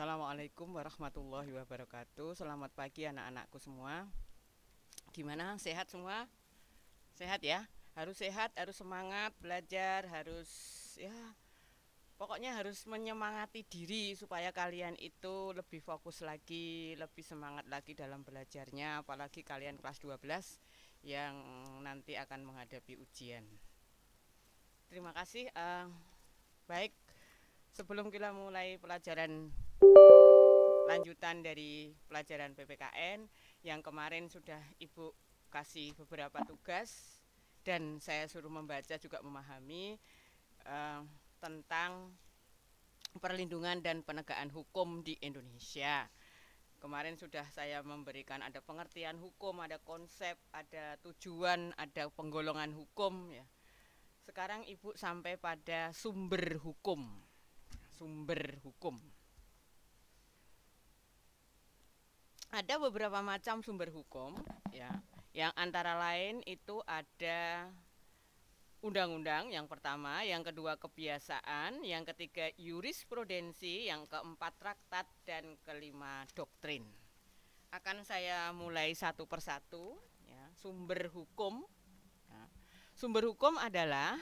Assalamualaikum warahmatullahi wabarakatuh. Selamat pagi anak-anakku semua. Gimana? Sehat semua? Sehat ya? Harus sehat, harus semangat belajar, harus ya pokoknya harus menyemangati diri supaya kalian itu lebih fokus lagi, lebih semangat lagi dalam belajarnya, apalagi kalian kelas 12 yang nanti akan menghadapi ujian. Terima kasih. Uh, baik, sebelum kita mulai pelajaran lanjutan dari pelajaran PPKN yang kemarin sudah Ibu kasih beberapa tugas dan saya suruh membaca juga memahami uh, tentang perlindungan dan penegakan hukum di Indonesia. Kemarin sudah saya memberikan ada pengertian hukum, ada konsep, ada tujuan, ada penggolongan hukum ya. Sekarang Ibu sampai pada sumber hukum. Sumber hukum. ada beberapa macam sumber hukum ya yang antara lain itu ada undang-undang yang pertama, yang kedua kebiasaan, yang ketiga jurisprudensi, yang keempat traktat dan kelima doktrin. Akan saya mulai satu persatu ya, sumber hukum. Ya. Sumber hukum adalah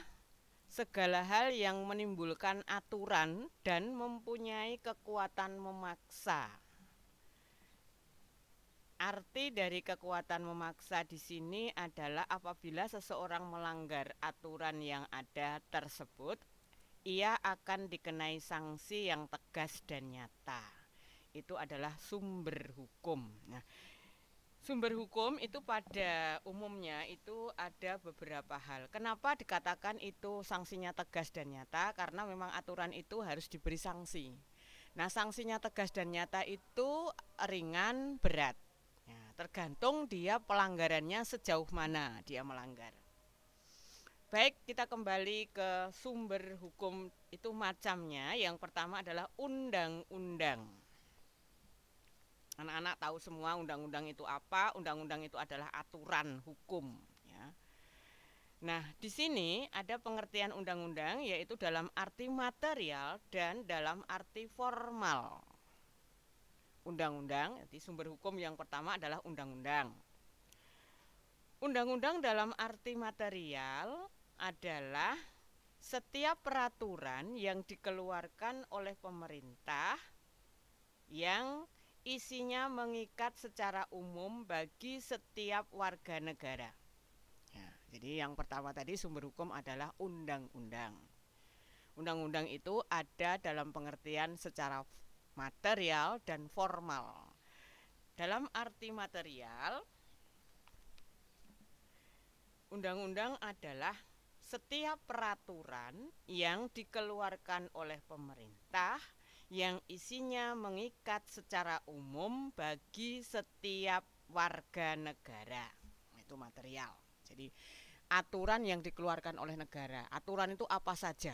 segala hal yang menimbulkan aturan dan mempunyai kekuatan memaksa Arti dari kekuatan memaksa di sini adalah apabila seseorang melanggar aturan yang ada tersebut, ia akan dikenai sanksi yang tegas dan nyata. Itu adalah sumber hukum. Nah, sumber hukum itu pada umumnya itu ada beberapa hal. Kenapa dikatakan itu sanksinya tegas dan nyata? Karena memang aturan itu harus diberi sanksi. Nah, sanksinya tegas dan nyata itu ringan, berat tergantung dia pelanggarannya sejauh mana dia melanggar. Baik, kita kembali ke sumber hukum itu macamnya. Yang pertama adalah undang-undang. Anak-anak tahu semua undang-undang itu apa? Undang-undang itu adalah aturan hukum. Ya. Nah, di sini ada pengertian undang-undang yaitu dalam arti material dan dalam arti formal undang-undang, jadi sumber hukum yang pertama adalah undang-undang. Undang-undang dalam arti material adalah setiap peraturan yang dikeluarkan oleh pemerintah yang isinya mengikat secara umum bagi setiap warga negara. Ya, jadi yang pertama tadi sumber hukum adalah undang-undang. Undang-undang itu ada dalam pengertian secara material dan formal. Dalam arti material, undang-undang adalah setiap peraturan yang dikeluarkan oleh pemerintah yang isinya mengikat secara umum bagi setiap warga negara. Itu material. Jadi aturan yang dikeluarkan oleh negara. Aturan itu apa saja?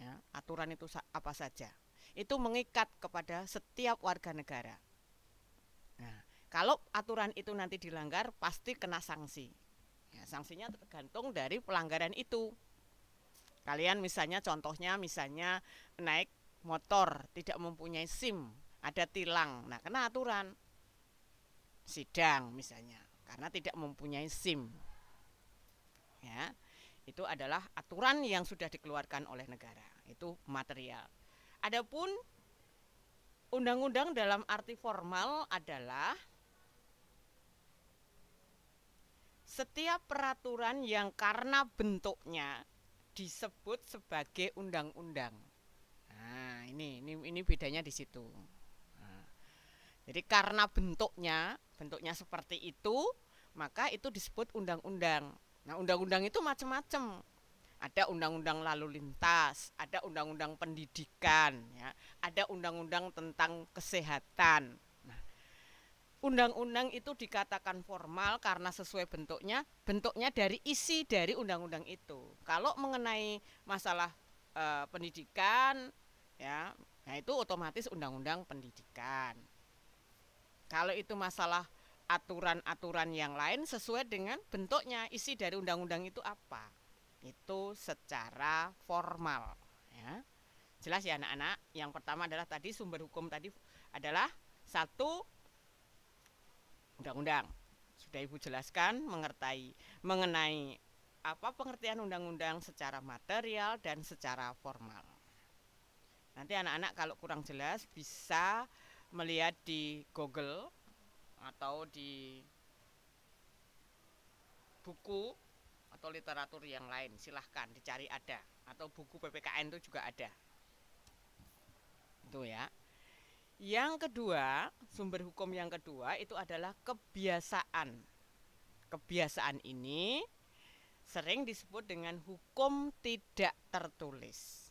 Ya, aturan itu apa saja? itu mengikat kepada setiap warga negara. Nah, kalau aturan itu nanti dilanggar pasti kena sanksi. Ya, sanksinya tergantung dari pelanggaran itu. Kalian misalnya contohnya misalnya naik motor tidak mempunyai SIM, ada tilang. Nah, kena aturan sidang misalnya karena tidak mempunyai SIM. Ya. Itu adalah aturan yang sudah dikeluarkan oleh negara. Itu material. Adapun undang-undang dalam arti formal adalah setiap peraturan yang karena bentuknya disebut sebagai undang-undang. Nah, ini ini ini bedanya di situ. Nah, jadi karena bentuknya, bentuknya seperti itu, maka itu disebut undang-undang. Nah, undang-undang itu macam-macam ada undang-undang lalu lintas, ada undang-undang pendidikan, ya, ada undang-undang tentang kesehatan. Nah, undang-undang itu dikatakan formal karena sesuai bentuknya, bentuknya dari isi dari undang-undang itu. Kalau mengenai masalah e, pendidikan, ya, nah itu otomatis undang-undang pendidikan. Kalau itu masalah aturan-aturan yang lain sesuai dengan bentuknya isi dari undang-undang itu apa? Itu secara formal ya. Jelas ya anak-anak. Yang pertama adalah tadi sumber hukum tadi adalah satu undang-undang. Sudah ibu jelaskan mengertai mengenai apa pengertian undang-undang secara material dan secara formal nanti anak-anak kalau kurang jelas bisa melihat di Google atau di buku atau literatur yang lain. Silahkan dicari ada. Atau buku PPKN itu juga ada. Itu ya. Yang kedua sumber hukum yang kedua itu adalah kebiasaan. Kebiasaan ini sering disebut dengan hukum tidak tertulis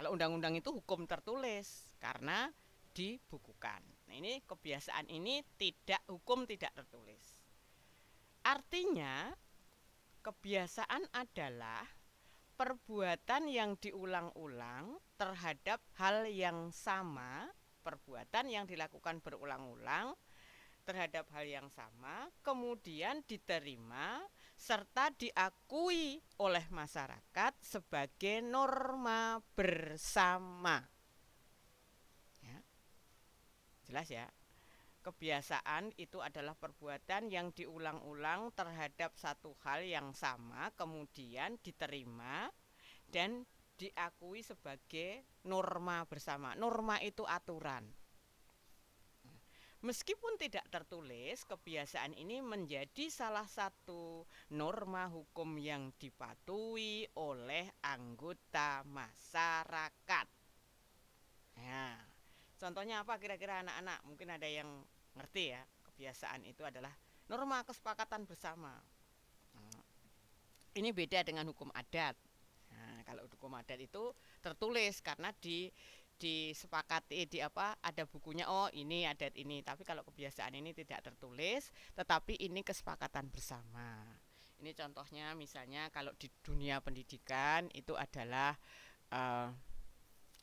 kalau undang-undang itu hukum tertulis karena dibukukan. Nah, ini kebiasaan ini tidak hukum tidak tertulis. Artinya kebiasaan adalah perbuatan yang diulang-ulang terhadap hal yang sama, perbuatan yang dilakukan berulang-ulang terhadap hal yang sama, kemudian diterima serta diakui oleh masyarakat sebagai norma bersama. Jelas ya. Kebiasaan itu adalah perbuatan yang diulang-ulang terhadap satu hal yang sama kemudian diterima dan diakui sebagai norma bersama. Norma itu aturan. Meskipun tidak tertulis, kebiasaan ini menjadi salah satu norma hukum yang dipatuhi oleh anggota masyarakat. Nah, Contohnya apa kira-kira anak-anak? Mungkin ada yang ngerti ya. Kebiasaan itu adalah norma kesepakatan bersama. Ini beda dengan hukum adat. Nah, kalau hukum adat itu tertulis karena di disepakati di apa ada bukunya oh ini adat ini. Tapi kalau kebiasaan ini tidak tertulis tetapi ini kesepakatan bersama. Ini contohnya misalnya kalau di dunia pendidikan itu adalah uh,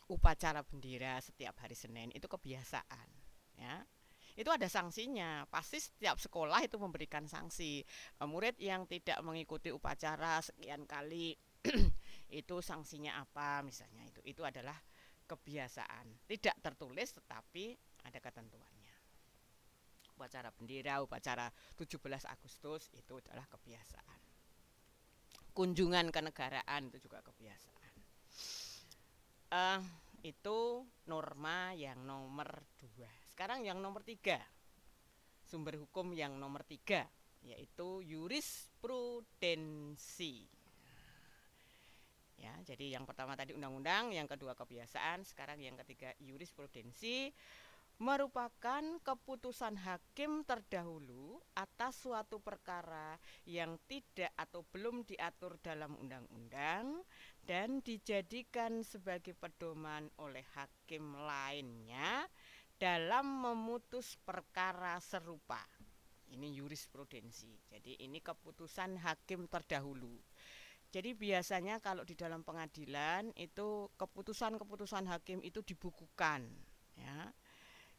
upacara bendera setiap hari Senin itu kebiasaan ya. Itu ada sanksinya. Pasti setiap sekolah itu memberikan sanksi. Murid yang tidak mengikuti upacara sekian kali itu sanksinya apa misalnya itu. Itu adalah kebiasaan. Tidak tertulis tetapi ada ketentuannya. Upacara bendera upacara 17 Agustus itu adalah kebiasaan. Kunjungan kenegaraan itu juga kebiasaan. Uh, itu norma yang nomor dua. Sekarang yang nomor tiga, sumber hukum yang nomor tiga, yaitu jurisprudensi. Ya, jadi yang pertama tadi undang-undang, yang kedua kebiasaan, sekarang yang ketiga jurisprudensi merupakan keputusan hakim terdahulu atas suatu perkara yang tidak atau belum diatur dalam undang-undang dan dijadikan sebagai pedoman oleh hakim lainnya dalam memutus perkara serupa. Ini jurisprudensi. Jadi ini keputusan hakim terdahulu. Jadi biasanya kalau di dalam pengadilan itu keputusan-keputusan hakim itu dibukukan, ya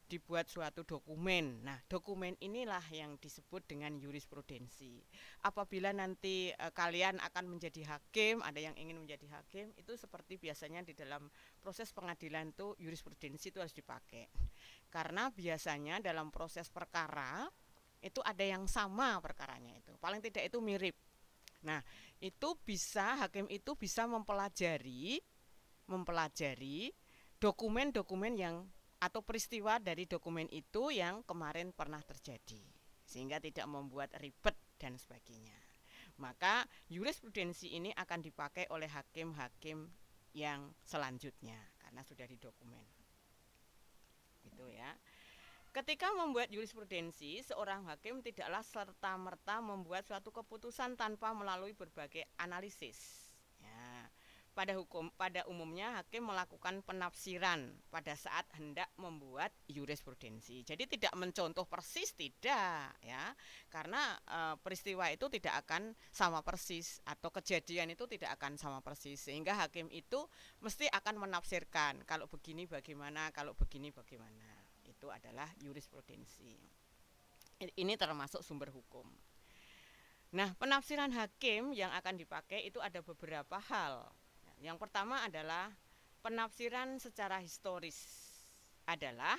dibuat suatu dokumen. Nah, dokumen inilah yang disebut dengan jurisprudensi. Apabila nanti e, kalian akan menjadi hakim, ada yang ingin menjadi hakim, itu seperti biasanya di dalam proses pengadilan itu jurisprudensi itu harus dipakai. Karena biasanya dalam proses perkara itu ada yang sama perkaranya itu. Paling tidak itu mirip. Nah, itu bisa hakim itu bisa mempelajari mempelajari dokumen-dokumen yang atau peristiwa dari dokumen itu yang kemarin pernah terjadi sehingga tidak membuat ribet dan sebagainya. Maka jurisprudensi ini akan dipakai oleh hakim-hakim yang selanjutnya karena sudah di dokumen. Itu ya. Ketika membuat jurisprudensi, seorang hakim tidaklah serta-merta membuat suatu keputusan tanpa melalui berbagai analisis pada hukum pada umumnya hakim melakukan penafsiran pada saat hendak membuat jurisprudensi. Jadi tidak mencontoh persis tidak ya. Karena e, peristiwa itu tidak akan sama persis atau kejadian itu tidak akan sama persis sehingga hakim itu mesti akan menafsirkan kalau begini bagaimana, kalau begini bagaimana. Itu adalah jurisprudensi. Ini termasuk sumber hukum. Nah, penafsiran hakim yang akan dipakai itu ada beberapa hal. Yang pertama adalah penafsiran secara historis adalah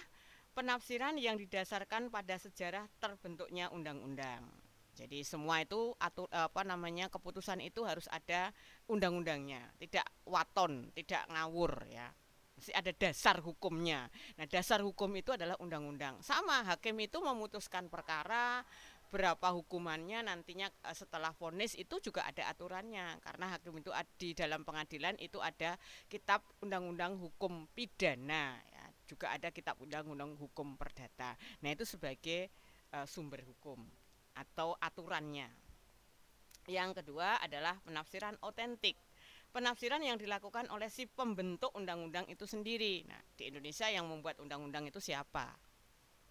penafsiran yang didasarkan pada sejarah terbentuknya undang-undang. Jadi semua itu atur apa namanya keputusan itu harus ada undang-undangnya, tidak waton, tidak ngawur ya. Mesti ada dasar hukumnya. Nah, dasar hukum itu adalah undang-undang. Sama hakim itu memutuskan perkara berapa hukumannya nantinya eh, setelah vonis itu juga ada aturannya karena hakim itu di dalam pengadilan itu ada kitab undang-undang hukum pidana ya juga ada kitab undang-undang hukum perdata nah itu sebagai uh, sumber hukum atau aturannya. Yang kedua adalah penafsiran otentik. Penafsiran yang dilakukan oleh si pembentuk undang-undang itu sendiri. Nah, di Indonesia yang membuat undang-undang itu siapa?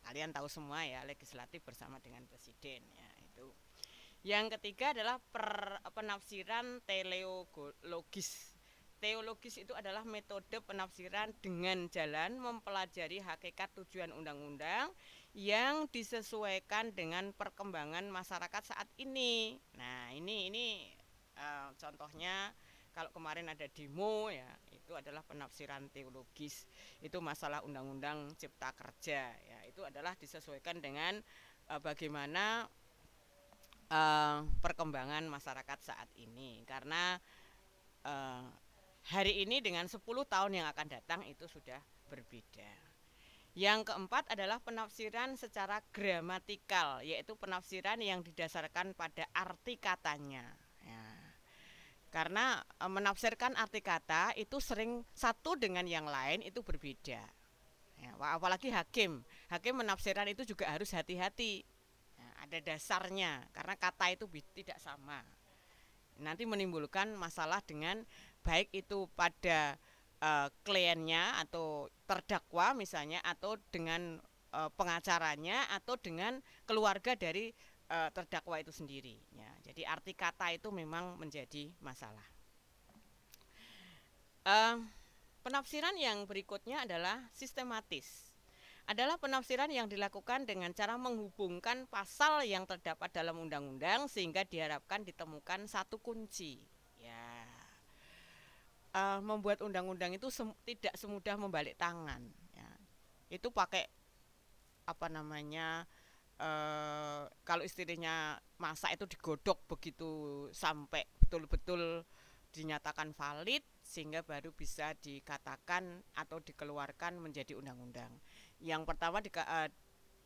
Kalian tahu semua ya, legislatif bersama dengan presiden ya, itu. Yang ketiga adalah per, penafsiran teleologis. Teologis itu adalah metode penafsiran dengan jalan mempelajari hakikat tujuan undang-undang yang disesuaikan dengan perkembangan masyarakat saat ini. Nah, ini ini uh, contohnya kalau kemarin ada demo ya, itu adalah penafsiran teologis. Itu masalah undang-undang cipta kerja ya, itu adalah disesuaikan dengan uh, bagaimana uh, perkembangan masyarakat saat ini karena uh, hari ini dengan 10 tahun yang akan datang itu sudah berbeda. Yang keempat adalah penafsiran secara gramatikal, yaitu penafsiran yang didasarkan pada arti katanya. Karena e, menafsirkan arti kata itu sering satu dengan yang lain itu berbeda. Ya, apalagi hakim, hakim menafsirkan itu juga harus hati-hati. Ya, ada dasarnya, karena kata itu tidak sama. Nanti menimbulkan masalah dengan baik itu pada uh, kliennya atau terdakwa misalnya atau dengan uh, pengacaranya atau dengan keluarga dari uh, terdakwa itu sendiri ya. Jadi arti kata itu memang menjadi masalah. Uh, penafsiran yang berikutnya adalah sistematis. Adalah penafsiran yang dilakukan dengan cara menghubungkan pasal yang terdapat dalam undang-undang sehingga diharapkan ditemukan satu kunci uh, membuat undang-undang itu sem tidak semudah membalik tangan ya. itu pakai apa namanya uh, kalau istilahnya masa itu digodok begitu sampai betul-betul dinyatakan valid sehingga baru bisa dikatakan atau dikeluarkan menjadi undang-undang. Yang pertama di, uh, eh,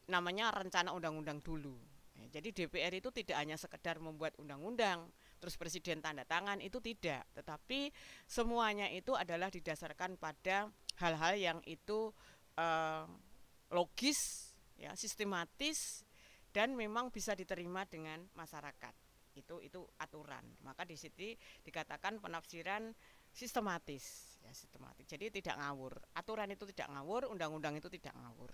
namanya rencana undang-undang dulu. Ya, jadi DPR itu tidak hanya sekedar membuat undang-undang, terus presiden tanda tangan itu tidak, tetapi semuanya itu adalah didasarkan pada hal-hal yang itu uh, logis, ya, sistematis dan memang bisa diterima dengan masyarakat. Itu itu aturan. Maka di situ dikatakan penafsiran sistematis, ya sistematis. Jadi tidak ngawur. Aturan itu tidak ngawur, undang-undang itu tidak ngawur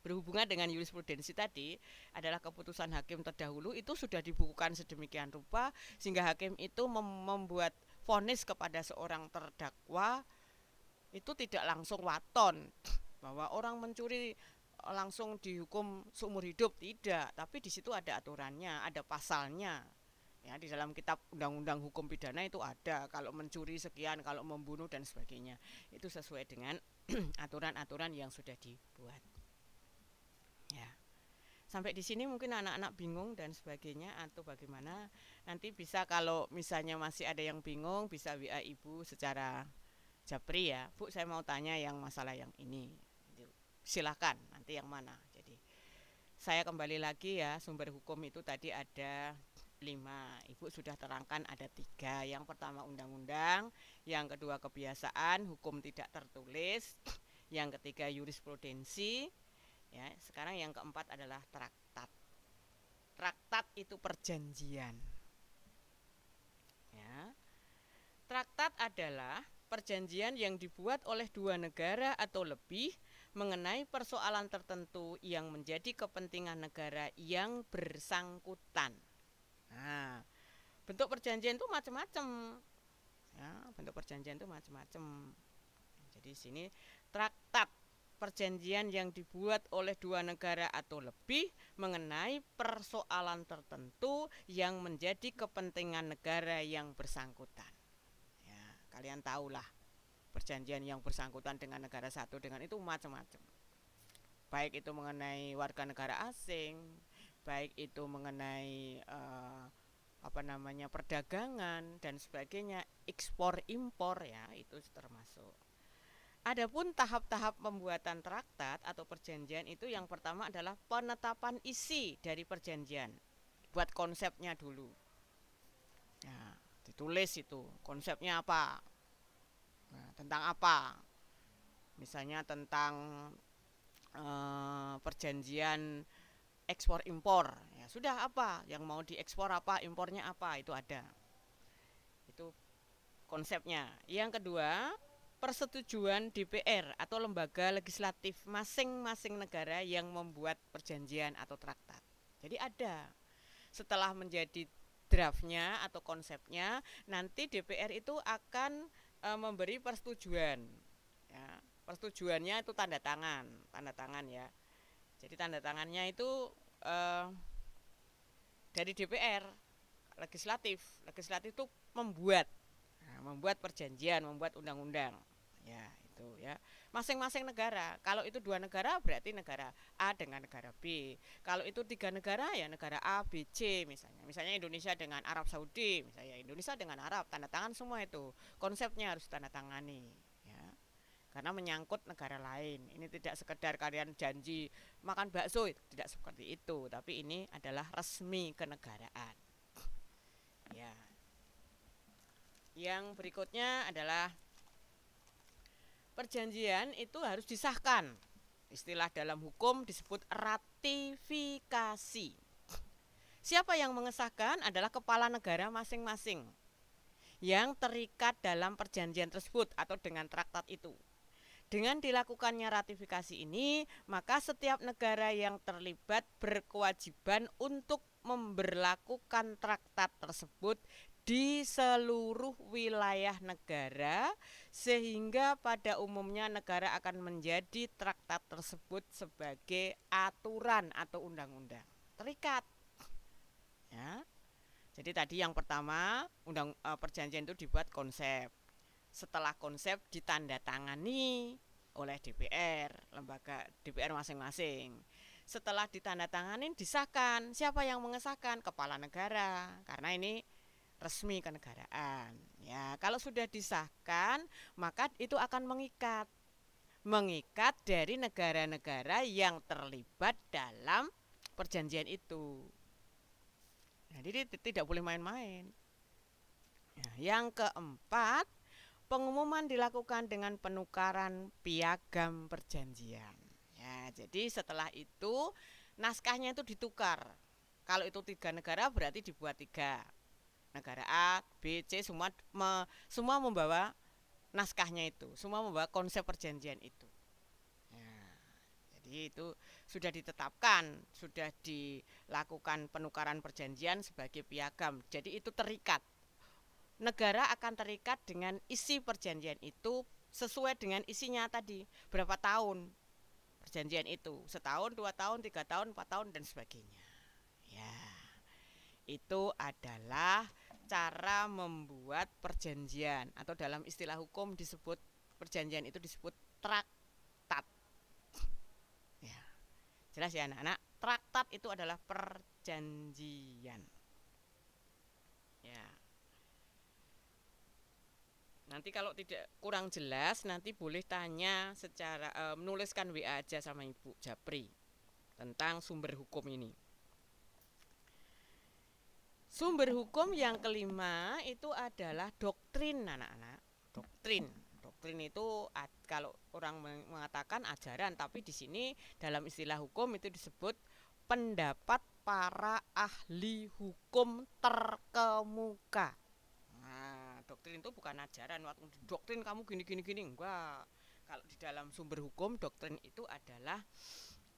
berhubungan dengan jurisprudensi tadi adalah keputusan hakim terdahulu itu sudah dibukukan sedemikian rupa sehingga hakim itu mem membuat vonis kepada seorang terdakwa itu tidak langsung waton bahwa orang mencuri langsung dihukum seumur hidup tidak tapi di situ ada aturannya ada pasalnya ya di dalam kitab undang-undang hukum pidana itu ada kalau mencuri sekian kalau membunuh dan sebagainya itu sesuai dengan aturan-aturan yang sudah dibuat Ya. Sampai di sini mungkin anak-anak bingung dan sebagainya atau bagaimana. Nanti bisa kalau misalnya masih ada yang bingung bisa WA Ibu secara japri ya. Bu, saya mau tanya yang masalah yang ini. Silakan nanti yang mana. Jadi saya kembali lagi ya sumber hukum itu tadi ada lima ibu sudah terangkan ada tiga yang pertama undang-undang yang kedua kebiasaan hukum tidak tertulis yang ketiga jurisprudensi Ya, sekarang yang keempat adalah traktat. Traktat itu perjanjian. Ya. Traktat adalah perjanjian yang dibuat oleh dua negara atau lebih mengenai persoalan tertentu yang menjadi kepentingan negara yang bersangkutan. Nah, bentuk perjanjian itu macam-macam. Ya, bentuk perjanjian itu macam-macam. Jadi sini traktat perjanjian yang dibuat oleh dua negara atau lebih mengenai persoalan tertentu yang menjadi kepentingan negara yang bersangkutan. Ya, kalian tahulah perjanjian yang bersangkutan dengan negara satu dengan itu macam-macam. Baik itu mengenai warga negara asing, baik itu mengenai uh, apa namanya perdagangan dan sebagainya, ekspor impor ya itu termasuk. Adapun tahap-tahap pembuatan traktat atau perjanjian itu yang pertama adalah penetapan isi dari perjanjian. Buat konsepnya dulu. Nah, ditulis itu konsepnya apa. Nah, tentang apa? Misalnya tentang eh, perjanjian ekspor impor. Ya sudah apa? Yang mau diekspor apa? Impornya apa? Itu ada. Itu konsepnya. Yang kedua, persetujuan DPR atau lembaga legislatif masing-masing negara yang membuat perjanjian atau traktat. Jadi ada. Setelah menjadi draftnya atau konsepnya, nanti DPR itu akan e, memberi persetujuan. Ya, persetujuannya itu tanda tangan, tanda tangan ya. Jadi tanda tangannya itu e, dari DPR legislatif. Legislatif itu membuat nah, membuat perjanjian, membuat undang-undang ya itu ya masing-masing negara. Kalau itu dua negara berarti negara A dengan negara B. Kalau itu tiga negara ya negara A B C misalnya. Misalnya Indonesia dengan Arab Saudi misalnya Indonesia dengan Arab. Tanda tangan semua itu. Konsepnya harus tanda tangani ya. Karena menyangkut negara lain. Ini tidak sekedar kalian janji makan bakso tidak seperti itu. Tapi ini adalah resmi kenegaraan ya. Yang berikutnya adalah perjanjian itu harus disahkan. Istilah dalam hukum disebut ratifikasi. Siapa yang mengesahkan adalah kepala negara masing-masing yang terikat dalam perjanjian tersebut atau dengan traktat itu. Dengan dilakukannya ratifikasi ini, maka setiap negara yang terlibat berkewajiban untuk memberlakukan traktat tersebut di seluruh wilayah negara sehingga pada umumnya negara akan menjadi traktat tersebut sebagai aturan atau undang-undang. Terikat. Ya. Jadi tadi yang pertama undang e, perjanjian itu dibuat konsep. Setelah konsep ditandatangani oleh DPR lembaga DPR masing-masing. Setelah ditandatangani disahkan. Siapa yang mengesahkan? Kepala negara. Karena ini resmi kenegaraan. Ya, kalau sudah disahkan, maka itu akan mengikat mengikat dari negara-negara yang terlibat dalam perjanjian itu. Jadi tidak boleh main-main. Nah, yang keempat, pengumuman dilakukan dengan penukaran piagam perjanjian. Ya, jadi setelah itu naskahnya itu ditukar. Kalau itu tiga negara berarti dibuat tiga negara A, B, C semua me, semua membawa naskahnya itu, semua membawa konsep perjanjian itu. Ya, jadi itu sudah ditetapkan, sudah dilakukan penukaran perjanjian sebagai piagam. Jadi itu terikat. Negara akan terikat dengan isi perjanjian itu sesuai dengan isinya tadi berapa tahun perjanjian itu setahun dua tahun tiga tahun empat tahun dan sebagainya ya itu adalah cara membuat perjanjian atau dalam istilah hukum disebut perjanjian itu disebut traktat. Ya. Jelas ya anak-anak? Traktat itu adalah perjanjian. Ya. Nanti kalau tidak kurang jelas nanti boleh tanya secara e, menuliskan WA aja sama Ibu Japri tentang sumber hukum ini. Sumber hukum yang kelima itu adalah doktrin anak-anak. Doktrin. Doktrin itu kalau orang mengatakan ajaran, tapi di sini dalam istilah hukum itu disebut pendapat para ahli hukum terkemuka. Nah, doktrin itu bukan ajaran. Doktrin kamu gini gini gini enggak. Kalau di dalam sumber hukum doktrin itu adalah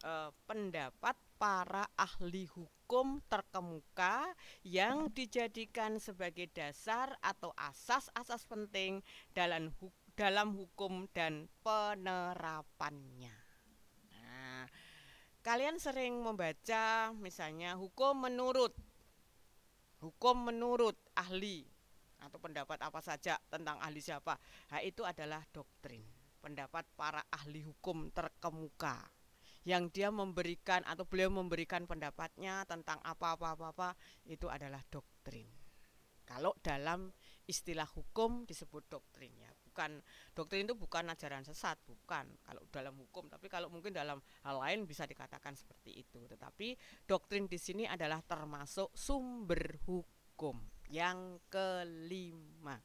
eh, pendapat para ahli hukum terkemuka yang dijadikan sebagai dasar atau asas-asas penting dalam dalam hukum dan penerapannya. kalian sering membaca misalnya hukum menurut hukum menurut ahli atau pendapat apa saja tentang ahli siapa. Nah, itu adalah doktrin, pendapat para ahli hukum terkemuka yang dia memberikan atau beliau memberikan pendapatnya tentang apa-apa-apa itu adalah doktrin. Kalau dalam istilah hukum disebut doktrin ya, bukan doktrin itu bukan ajaran sesat, bukan kalau dalam hukum, tapi kalau mungkin dalam hal lain bisa dikatakan seperti itu. Tetapi doktrin di sini adalah termasuk sumber hukum yang kelima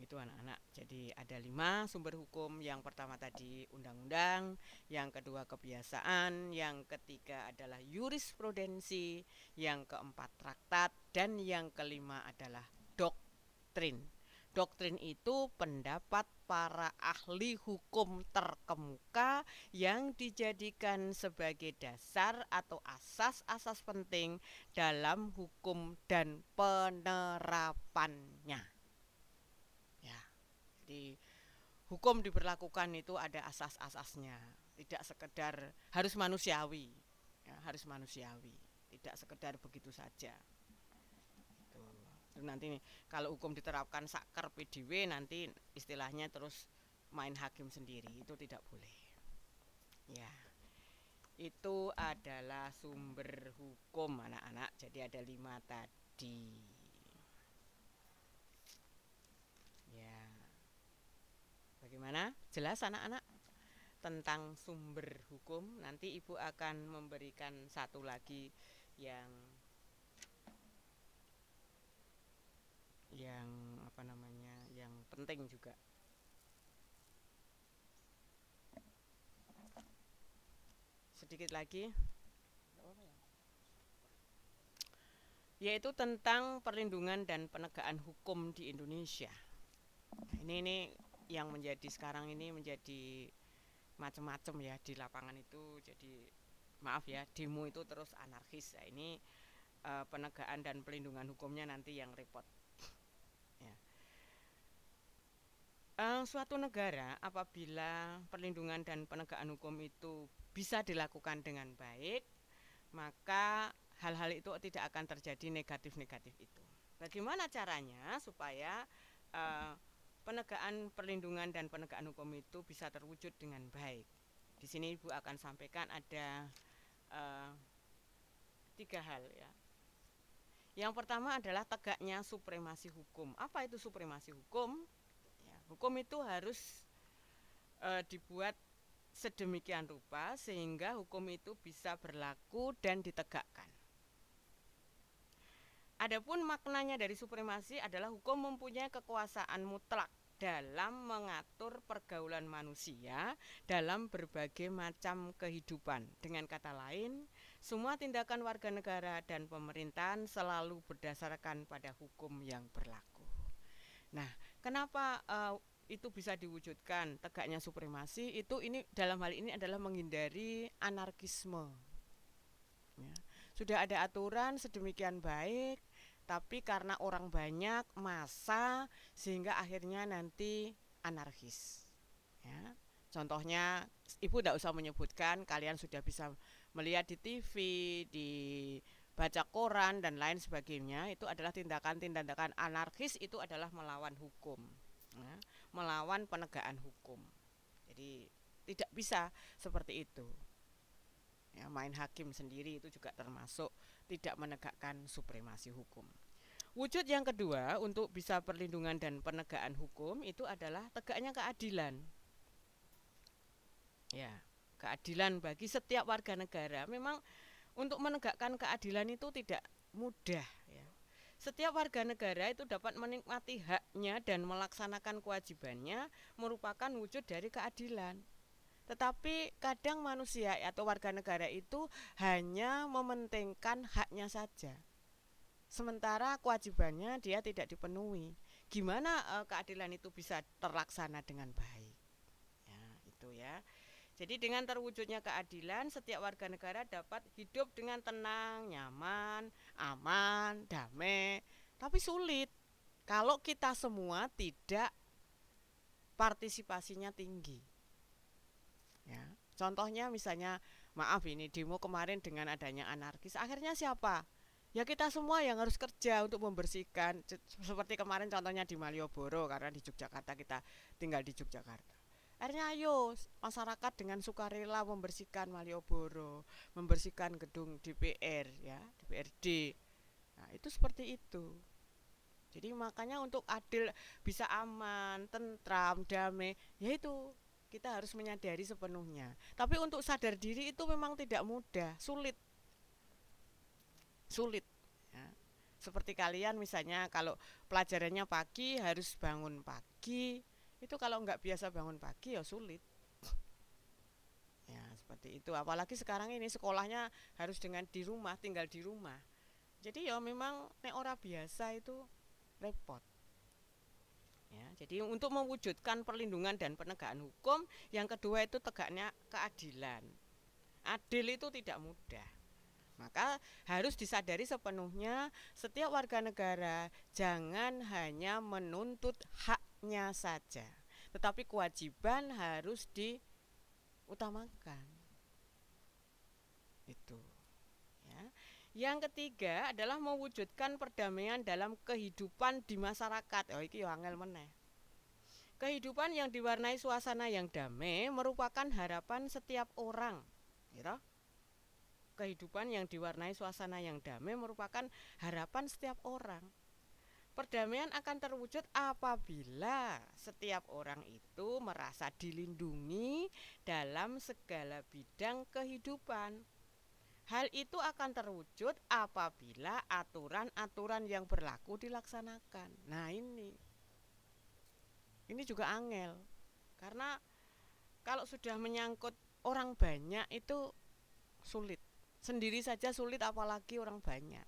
itu anak-anak. Jadi ada lima sumber hukum. Yang pertama tadi undang-undang yang kedua kebiasaan yang ketiga adalah jurisprudensi yang keempat traktat dan yang kelima adalah doktrin. Doktrin itu pendapat para ahli hukum terkemuka yang dijadikan sebagai dasar atau asas-asas penting dalam hukum dan penerapannya. Jadi hukum diberlakukan itu ada asas-asasnya, tidak sekedar harus manusiawi, ya, harus manusiawi, tidak sekedar begitu saja. Nanti nih, kalau hukum diterapkan sakar PDW nanti istilahnya terus main hakim sendiri itu tidak boleh. Ya. Itu adalah sumber hukum anak-anak. Jadi ada lima tadi bagaimana? Jelas anak-anak tentang sumber hukum. Nanti ibu akan memberikan satu lagi yang yang apa namanya yang penting juga. Sedikit lagi. Yaitu tentang perlindungan dan penegakan hukum di Indonesia. Ini ini yang menjadi sekarang ini menjadi macam-macam ya di lapangan itu. Jadi maaf ya demo itu terus anarkis. Ya, ini uh, penegakan dan pelindungan hukumnya nanti yang repot. Uh, suatu negara apabila perlindungan dan penegakan hukum itu bisa dilakukan dengan baik, maka hal-hal itu tidak akan terjadi negatif-negatif itu. Bagaimana caranya supaya uh, penegakan perlindungan dan penegakan hukum itu bisa terwujud dengan baik? Di sini Ibu akan sampaikan ada uh, tiga hal ya. Yang pertama adalah tegaknya supremasi hukum. Apa itu supremasi hukum? Hukum itu harus e, dibuat sedemikian rupa sehingga hukum itu bisa berlaku dan ditegakkan. Adapun maknanya dari supremasi adalah hukum mempunyai kekuasaan mutlak dalam mengatur pergaulan manusia dalam berbagai macam kehidupan. Dengan kata lain, semua tindakan warga negara dan pemerintahan selalu berdasarkan pada hukum yang berlaku. Nah, kenapa uh, itu bisa diwujudkan tegaknya supremasi itu ini dalam hal ini adalah menghindari anarkisme ya. sudah ada aturan sedemikian baik tapi karena orang banyak masa sehingga akhirnya nanti anarkis ya contohnya ibu tidak usah menyebutkan kalian sudah bisa melihat di TV di baca koran dan lain sebagainya itu adalah tindakan-tindakan anarkis itu adalah melawan hukum ya, melawan penegakan hukum. Jadi tidak bisa seperti itu. Ya, main hakim sendiri itu juga termasuk tidak menegakkan supremasi hukum. Wujud yang kedua untuk bisa perlindungan dan penegakan hukum itu adalah tegaknya keadilan. Ya, keadilan bagi setiap warga negara. Memang untuk menegakkan keadilan itu tidak mudah ya. Setiap warga negara itu dapat menikmati haknya dan melaksanakan kewajibannya merupakan wujud dari keadilan. Tetapi kadang manusia atau warga negara itu hanya mementingkan haknya saja. Sementara kewajibannya dia tidak dipenuhi. Gimana uh, keadilan itu bisa terlaksana dengan baik? Ya, itu ya. Jadi dengan terwujudnya keadilan, setiap warga negara dapat hidup dengan tenang, nyaman, aman, damai. Tapi sulit kalau kita semua tidak partisipasinya tinggi. Ya. contohnya misalnya maaf ini demo kemarin dengan adanya anarkis akhirnya siapa ya kita semua yang harus kerja untuk membersihkan. Seperti kemarin contohnya di Malioboro karena di Yogyakarta kita tinggal di Yogyakarta. Akhirnya ayo masyarakat dengan sukarela membersihkan Malioboro membersihkan gedung DPR ya DPRD nah itu seperti itu. Jadi makanya untuk adil bisa aman tentram damai yaitu kita harus menyadari sepenuhnya. Tapi untuk sadar diri itu memang tidak mudah sulit sulit ya. seperti kalian misalnya kalau pelajarannya pagi harus bangun pagi itu kalau nggak biasa bangun pagi ya sulit. Ya seperti itu. Apalagi sekarang ini sekolahnya harus dengan di rumah tinggal di rumah. Jadi ya memang nek ora biasa itu repot. Ya jadi untuk mewujudkan perlindungan dan penegakan hukum yang kedua itu tegaknya keadilan. Adil itu tidak mudah maka harus disadari sepenuhnya setiap warga negara jangan hanya menuntut hak haknya saja, tetapi kewajiban harus diutamakan. Itu. Ya. Yang ketiga adalah mewujudkan perdamaian dalam kehidupan di masyarakat. Oh, iki angel meneh. Kehidupan yang diwarnai suasana yang damai merupakan harapan setiap orang. Gitu? Kehidupan yang diwarnai suasana yang damai merupakan harapan setiap orang. Perdamaian akan terwujud apabila setiap orang itu merasa dilindungi dalam segala bidang kehidupan. Hal itu akan terwujud apabila aturan-aturan yang berlaku dilaksanakan. Nah, ini ini juga angel. Karena kalau sudah menyangkut orang banyak itu sulit. Sendiri saja sulit apalagi orang banyak.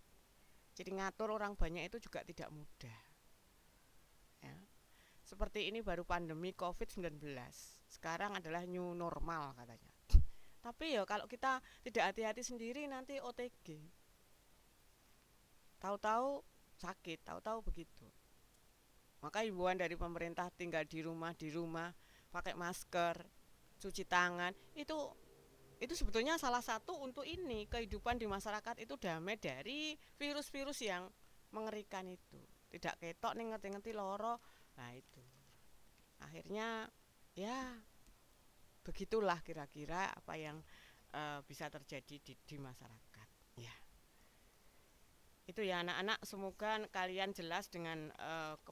Jadi ngatur orang banyak itu juga tidak mudah. Ya. Seperti ini baru pandemi Covid-19. Sekarang adalah new normal katanya. Tapi ya kalau kita tidak hati-hati sendiri nanti OTG. Tahu-tahu sakit, tahu-tahu begitu. Maka himbauan dari pemerintah tinggal di rumah, di rumah, pakai masker, cuci tangan, itu itu sebetulnya salah satu untuk ini kehidupan di masyarakat itu damai dari virus-virus yang mengerikan itu. Tidak ketok nih ngerti-ngerti loro. Nah itu. Akhirnya ya begitulah kira-kira apa yang uh, bisa terjadi di, di masyarakat. Ya. Itu ya anak-anak semoga kalian jelas dengan uh, ke,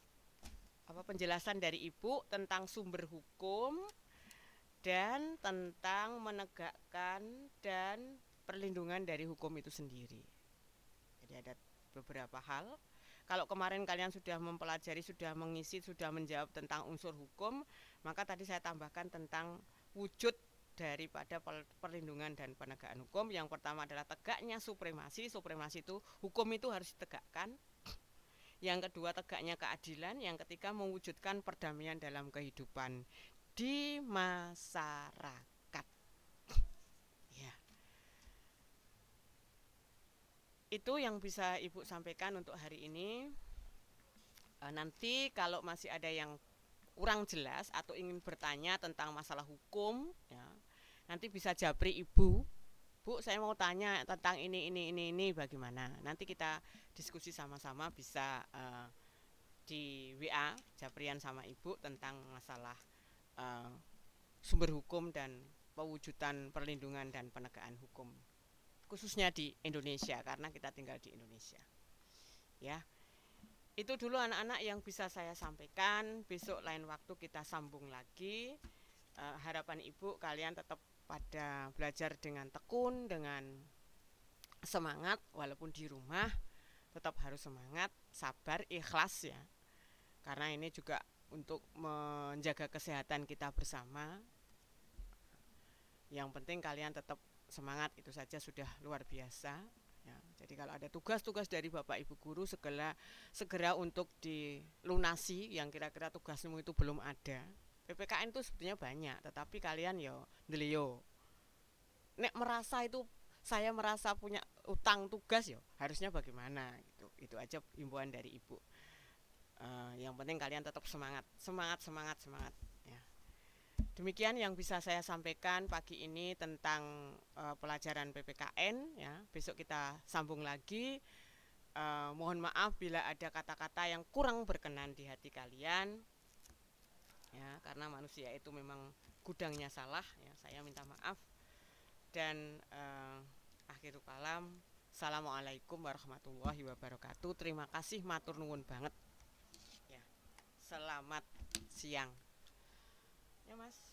apa penjelasan dari ibu tentang sumber hukum dan tentang menegakkan dan perlindungan dari hukum itu sendiri. Jadi ada beberapa hal. Kalau kemarin kalian sudah mempelajari, sudah mengisi, sudah menjawab tentang unsur hukum, maka tadi saya tambahkan tentang wujud daripada perlindungan dan penegakan hukum. Yang pertama adalah tegaknya supremasi. Supremasi itu hukum itu harus ditegakkan. Yang kedua tegaknya keadilan, yang ketiga mewujudkan perdamaian dalam kehidupan di masyarakat. Ya. Itu yang bisa Ibu sampaikan untuk hari ini. E, nanti kalau masih ada yang kurang jelas atau ingin bertanya tentang masalah hukum, ya, nanti bisa japri Ibu. Bu, saya mau tanya tentang ini, ini, ini, ini, bagaimana? Nanti kita diskusi sama-sama bisa uh, di WA Japrian sama Ibu tentang masalah uh, sumber hukum dan pewujudan perlindungan dan penegakan hukum khususnya di Indonesia karena kita tinggal di Indonesia. Ya itu dulu anak-anak yang bisa saya sampaikan. Besok lain waktu kita sambung lagi. Uh, harapan ibu kalian tetap pada belajar dengan tekun dengan semangat walaupun di rumah tetap harus semangat sabar ikhlas ya. Karena ini juga untuk menjaga kesehatan kita bersama. Yang penting kalian tetap semangat itu saja sudah luar biasa. Ya, jadi kalau ada tugas-tugas dari Bapak Ibu guru segera segera untuk dilunasi yang kira-kira tugasmu itu belum ada. PPKN itu sebetulnya banyak, tetapi kalian yo delio. Nek merasa itu saya merasa punya utang tugas yo harusnya bagaimana gitu. Itu aja himbauan dari Ibu uh, yang penting kalian tetap semangat semangat semangat semangat ya Demikian yang bisa saya sampaikan pagi ini tentang uh, pelajaran PPKN ya. Besok kita sambung lagi. Uh, mohon maaf bila ada kata-kata yang kurang berkenan di hati kalian. Ya, karena manusia itu memang gudangnya salah ya. Saya minta maaf. Dan uh, akhirul kalam. Assalamualaikum warahmatullahi wabarakatuh. Terima kasih matur nuwun banget. Selamat siang. Ya, Mas.